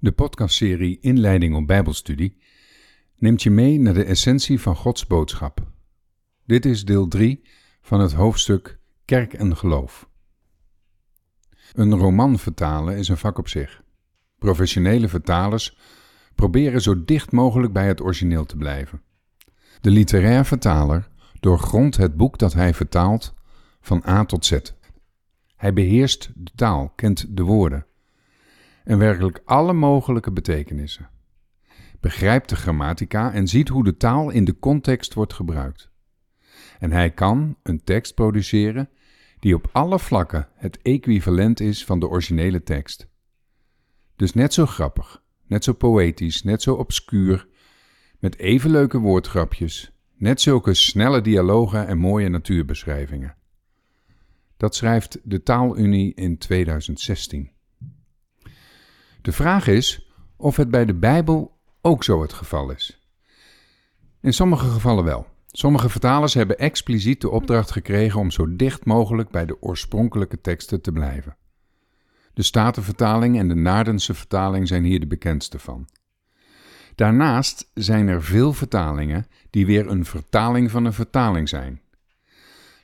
De podcastserie Inleiding op Bijbelstudie neemt je mee naar de essentie van Gods boodschap. Dit is deel 3 van het hoofdstuk Kerk en Geloof. Een roman vertalen is een vak op zich. Professionele vertalers proberen zo dicht mogelijk bij het origineel te blijven. De literair vertaler doorgrondt het boek dat hij vertaalt van A tot Z. Hij beheerst de taal, kent de woorden en werkelijk alle mogelijke betekenissen. Begrijpt de grammatica en ziet hoe de taal in de context wordt gebruikt. En hij kan een tekst produceren die op alle vlakken het equivalent is van de originele tekst. Dus net zo grappig, net zo poëtisch, net zo obscuur, met even leuke woordgrapjes, net zulke snelle dialogen en mooie natuurbeschrijvingen. Dat schrijft de Taalunie in 2016. De vraag is of het bij de Bijbel ook zo het geval is. In sommige gevallen wel. Sommige vertalers hebben expliciet de opdracht gekregen om zo dicht mogelijk bij de oorspronkelijke teksten te blijven. De Statenvertaling en de Naardense vertaling zijn hier de bekendste van. Daarnaast zijn er veel vertalingen die weer een vertaling van een vertaling zijn.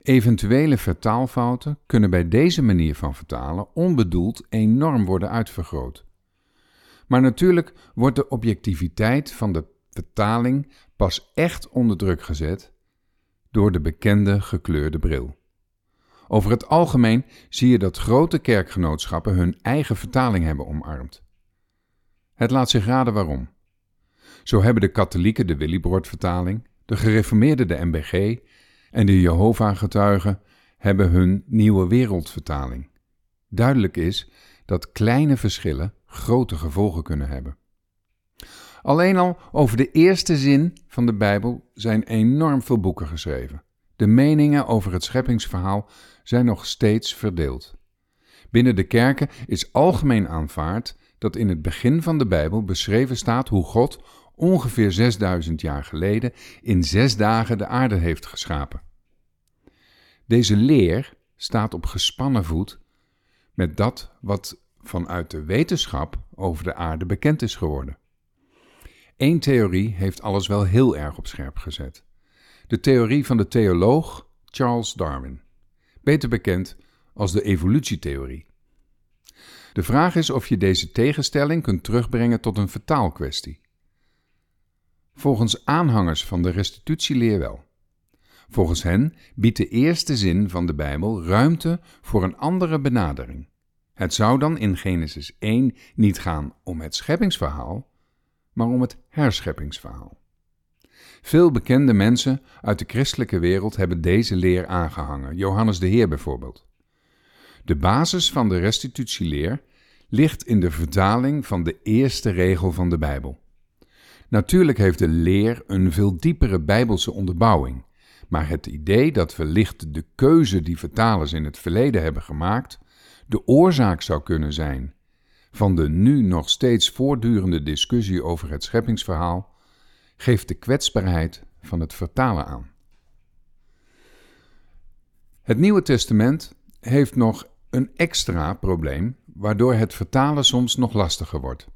Eventuele vertaalfouten kunnen bij deze manier van vertalen onbedoeld enorm worden uitvergroot. Maar natuurlijk wordt de objectiviteit van de vertaling pas echt onder druk gezet door de bekende gekleurde bril. Over het algemeen zie je dat grote kerkgenootschappen hun eigen vertaling hebben omarmd. Het laat zich raden waarom. Zo hebben de katholieken de Willibrord-vertaling, de gereformeerden de MBG en de Jehovah-getuigen hebben hun Nieuwe Wereldvertaling. Duidelijk is dat kleine verschillen grote gevolgen kunnen hebben. Alleen al over de eerste zin van de Bijbel zijn enorm veel boeken geschreven. De meningen over het scheppingsverhaal zijn nog steeds verdeeld. Binnen de kerken is algemeen aanvaard dat in het begin van de Bijbel beschreven staat hoe God ongeveer 6000 jaar geleden in zes dagen de aarde heeft geschapen. Deze leer staat op gespannen voet met dat wat vanuit de wetenschap over de aarde bekend is geworden. Eén theorie heeft alles wel heel erg op scherp gezet. De theorie van de theoloog Charles Darwin, beter bekend als de evolutietheorie. De vraag is of je deze tegenstelling kunt terugbrengen tot een vertaalkwestie. Volgens aanhangers van de restitutieleer wel. Volgens hen biedt de eerste zin van de Bijbel ruimte voor een andere benadering. Het zou dan in Genesis 1 niet gaan om het scheppingsverhaal, maar om het herscheppingsverhaal. Veel bekende mensen uit de christelijke wereld hebben deze leer aangehangen, Johannes de Heer bijvoorbeeld. De basis van de restitutieleer ligt in de vertaling van de eerste regel van de Bijbel. Natuurlijk heeft de leer een veel diepere bijbelse onderbouwing, maar het idee dat wellicht de keuze die vertalers in het verleden hebben gemaakt de oorzaak zou kunnen zijn van de nu nog steeds voortdurende discussie over het scheppingsverhaal, geeft de kwetsbaarheid van het vertalen aan. Het Nieuwe Testament heeft nog een extra probleem, waardoor het vertalen soms nog lastiger wordt.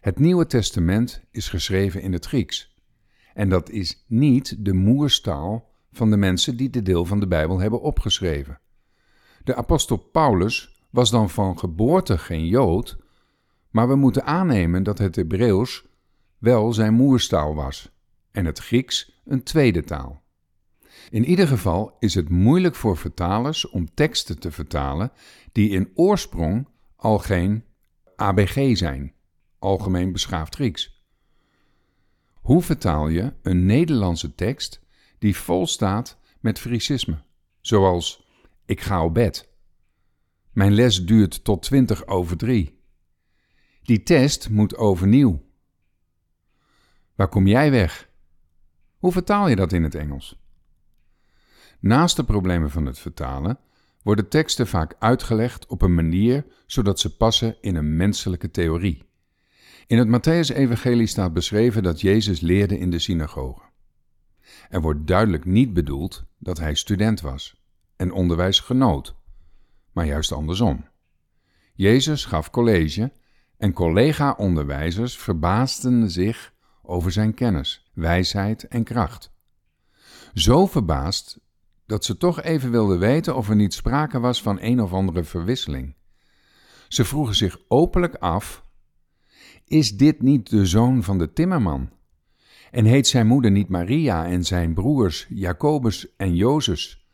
Het Nieuwe Testament is geschreven in het Grieks. En dat is niet de moerstaal van de mensen die dit deel van de Bijbel hebben opgeschreven. De apostel Paulus was dan van geboorte geen Jood, maar we moeten aannemen dat het Hebreeuws wel zijn moerstaal was en het Grieks een tweede taal. In ieder geval is het moeilijk voor vertalers om teksten te vertalen die in oorsprong al geen ABG zijn, algemeen beschaafd Grieks. Hoe vertaal je een Nederlandse tekst die vol staat met Friesisme, zoals ik ga op bed mijn les duurt tot 20 over 3. Die test moet overnieuw. Waar kom jij weg? Hoe vertaal je dat in het Engels? Naast de problemen van het vertalen worden teksten vaak uitgelegd op een manier zodat ze passen in een menselijke theorie. In het Matthäus-evangelie staat beschreven dat Jezus leerde in de synagoge. Er wordt duidelijk niet bedoeld dat hij student was en onderwijs genoot maar juist andersom. Jezus gaf college en collega-onderwijzers verbaasden zich over zijn kennis, wijsheid en kracht. Zo verbaasd dat ze toch even wilden weten of er niet sprake was van een of andere verwisseling. Ze vroegen zich openlijk af: Is dit niet de zoon van de timmerman? En heet zijn moeder niet Maria en zijn broers Jacobus en Jozes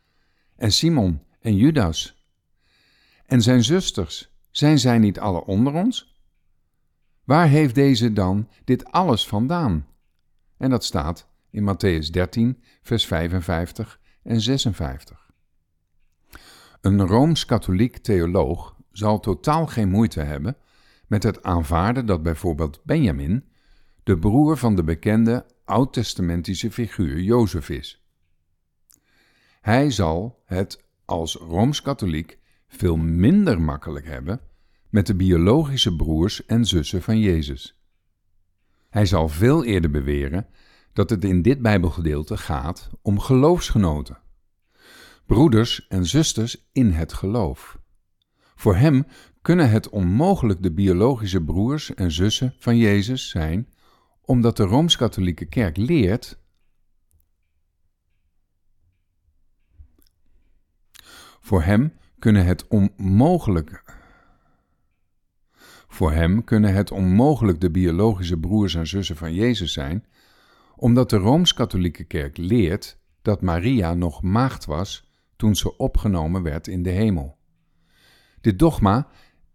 en Simon en Judas? En zijn zusters, zijn zij niet alle onder ons? Waar heeft deze dan dit alles vandaan? En dat staat in Matthäus 13, vers 55 en 56. Een rooms-katholiek theoloog zal totaal geen moeite hebben met het aanvaarden dat bijvoorbeeld Benjamin de broer van de bekende oud-testamentische figuur Jozef is. Hij zal het als rooms-katholiek veel minder makkelijk hebben met de biologische broers en zussen van Jezus. Hij zal veel eerder beweren dat het in dit Bijbelgedeelte gaat om geloofsgenoten, broeders en zusters in het geloof. Voor hem kunnen het onmogelijk de biologische broers en zussen van Jezus zijn, omdat de Rooms-Katholieke Kerk leert Voor hem kunnen het onmogelijk voor hem kunnen het onmogelijk de biologische broers en zussen van Jezus zijn, omdat de Rooms-Katholieke Kerk leert dat Maria nog maagd was toen ze opgenomen werd in de hemel. Dit dogma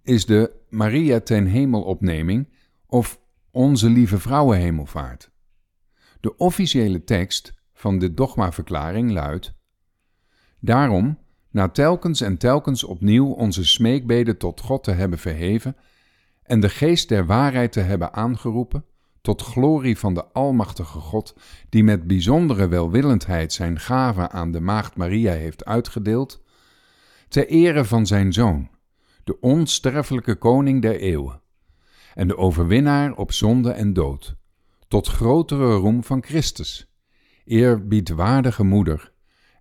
is de Maria ten hemelopneming of Onze Lieve Vrouwenhemelvaart. De officiële tekst van de dogmaverklaring luidt: Daarom, na telkens en telkens opnieuw onze smeekbeden tot God te hebben verheven en de geest der waarheid te hebben aangeroepen, tot glorie van de Almachtige God, die met bijzondere welwillendheid zijn gave aan de Maagd Maria heeft uitgedeeld, ter ere van zijn Zoon, de onsterfelijke Koning der eeuwen, en de overwinnaar op zonde en dood, tot grotere roem van Christus, eerbiedwaardige moeder,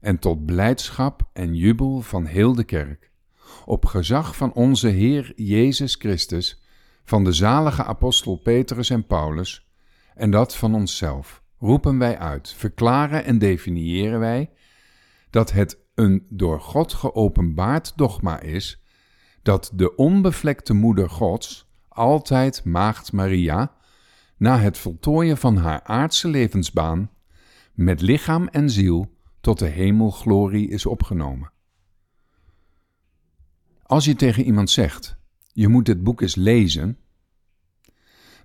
en tot blijdschap en jubel van heel de kerk, op gezag van onze Heer Jezus Christus, van de zalige apostel Petrus en Paulus, en dat van onszelf, roepen wij uit, verklaren en definiëren wij dat het een door God geopenbaard dogma is dat de onbevlekte moeder Gods, altijd Maagd Maria, na het voltooien van haar aardse levensbaan, met lichaam en ziel tot de hemelglorie is opgenomen. Als je tegen iemand zegt, je moet dit boek eens lezen,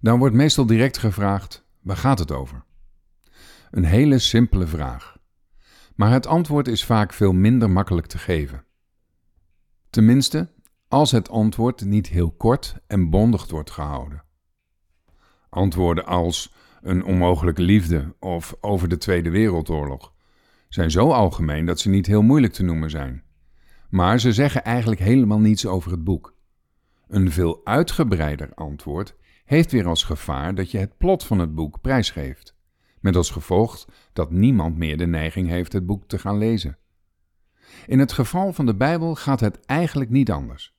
dan wordt meestal direct gevraagd, waar gaat het over? Een hele simpele vraag. Maar het antwoord is vaak veel minder makkelijk te geven. Tenminste, als het antwoord niet heel kort en bondig wordt gehouden. Antwoorden als een onmogelijke liefde of over de Tweede Wereldoorlog zijn zo algemeen dat ze niet heel moeilijk te noemen zijn. Maar ze zeggen eigenlijk helemaal niets over het boek. Een veel uitgebreider antwoord heeft weer als gevaar dat je het plot van het boek prijsgeeft, met als gevolg dat niemand meer de neiging heeft het boek te gaan lezen. In het geval van de Bijbel gaat het eigenlijk niet anders.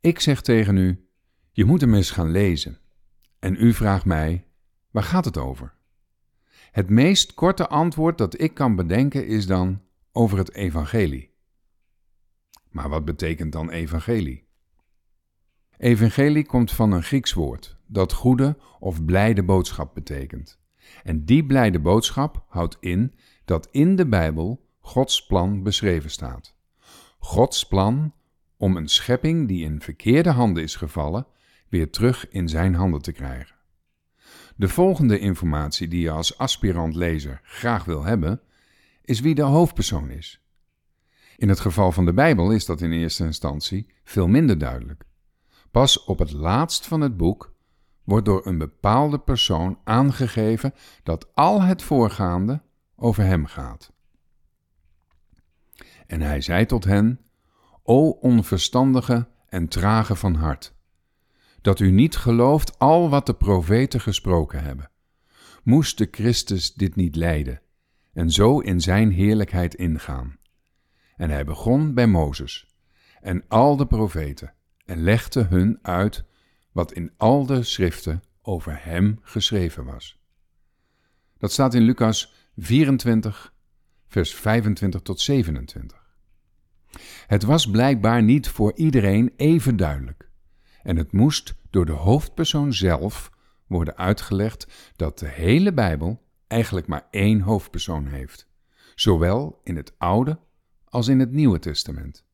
Ik zeg tegen u: je moet hem eens gaan lezen. En u vraagt mij: waar gaat het over? Het meest korte antwoord dat ik kan bedenken is dan over het evangelie. Maar wat betekent dan evangelie? Evangelie komt van een Grieks woord dat goede of blijde boodschap betekent. En die blijde boodschap houdt in dat in de Bijbel Gods plan beschreven staat. Gods plan om een schepping die in verkeerde handen is gevallen, weer terug in zijn handen te krijgen. De volgende informatie die je als aspirant lezer graag wil hebben, is wie de hoofdpersoon is. In het geval van de Bijbel is dat in eerste instantie veel minder duidelijk. Pas op het laatst van het boek wordt door een bepaalde persoon aangegeven dat al het voorgaande over hem gaat. En hij zei tot hen: O onverstandige en trage van hart, dat u niet gelooft al wat de profeten gesproken hebben. Moest de Christus dit niet lijden en zo in zijn heerlijkheid ingaan? En hij begon bij Mozes en al de profeten en legde hun uit wat in al de schriften over Hem geschreven was. Dat staat in Lucas 24, vers 25 tot 27. Het was blijkbaar niet voor iedereen even duidelijk. En het moest door de hoofdpersoon zelf worden uitgelegd dat de hele Bijbel eigenlijk maar één hoofdpersoon heeft, zowel in het Oude als in het Nieuwe Testament.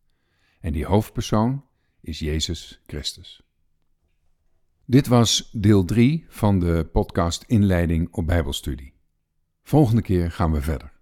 En die hoofdpersoon is Jezus Christus. Dit was deel 3 van de podcast Inleiding op Bijbelstudie. Volgende keer gaan we verder.